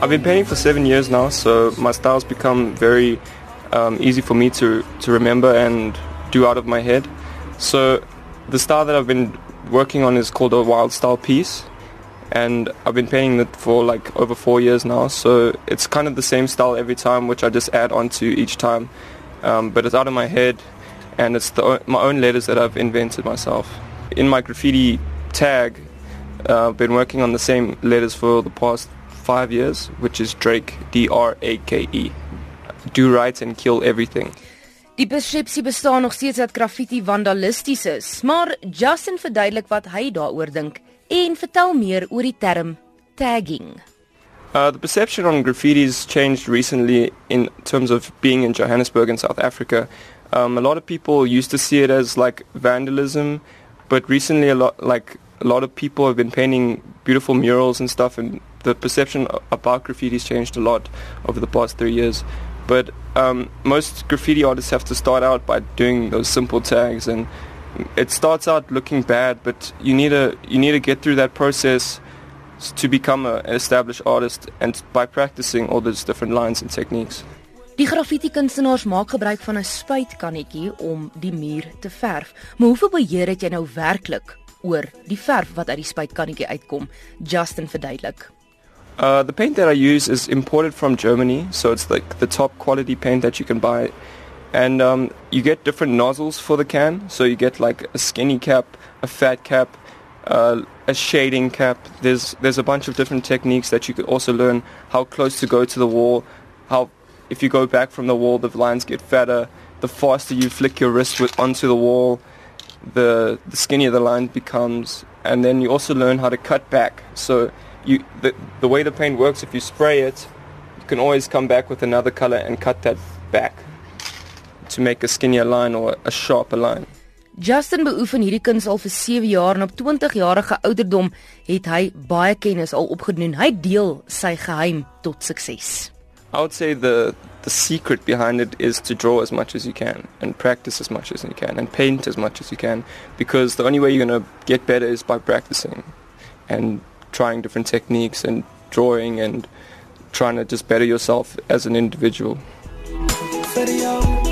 I've been painting for seven years now, so my style's become very um, easy for me to, to remember and do out of my head. So the style that I've been working on is called a wild style piece and I've been painting it for like over four years now so it's kind of the same style every time which I just add on to each time um, but it's out of my head and it's the, my own letters that I've invented myself. In my graffiti tag uh, I've been working on the same letters for the past five years which is Drake D-R-A-K-E do right and kill everything. Die persepsie bestaan nog steeds dat graffiti vandalisties is, maar Justin verduidelik wat hy daaroor dink en vertel meer oor die term tagging. Uh, the perception on graffiti's changed recently in terms of being in Johannesburg in South Africa. Um, a lot of people used to see it as like vandalism, but recently a lot like a lot of people have been painting beautiful murals and stuff, and the perception about graffiti's changed a lot over the past three years. But um, most graffiti artists have to start out by doing those simple tags, and it starts out looking bad. But you need to you need to get through that process to become a, an established artist, and by practicing all those different lines and techniques. Die graffiti kunstenaars maak gebruik van 'n spuitkannetjie om die muur te verf. Maar hoeveel beheer het jy nou werklik oor die verf wat uit die spuitkannetjie uitkom? Justin verduidelik. Uh, the paint that I use is imported from Germany, so it's like the top quality paint that you can buy. And um, you get different nozzles for the can, so you get like a skinny cap, a fat cap, uh, a shading cap. There's there's a bunch of different techniques that you could also learn how close to go to the wall, how if you go back from the wall the lines get fatter. The faster you flick your wrist with onto the wall, the the skinnier the line becomes. And then you also learn how to cut back. So you the, the way the paint works if you spray it you can always come back with another color and cut that back to make a skinnier line or a sharper line Justin beoefen hierdie kuns al vir 7 jaar en op 20 jarige ouderdom het hy baie kennis al opgedoen. Hy deel sy geheim tot sukses. I would say the the secret behind it is to draw as much as you can and practice as much as you can and paint as much as you can because the only way you're going to get better is by practicing and trying different techniques and drawing and trying to just better yourself as an individual. Video.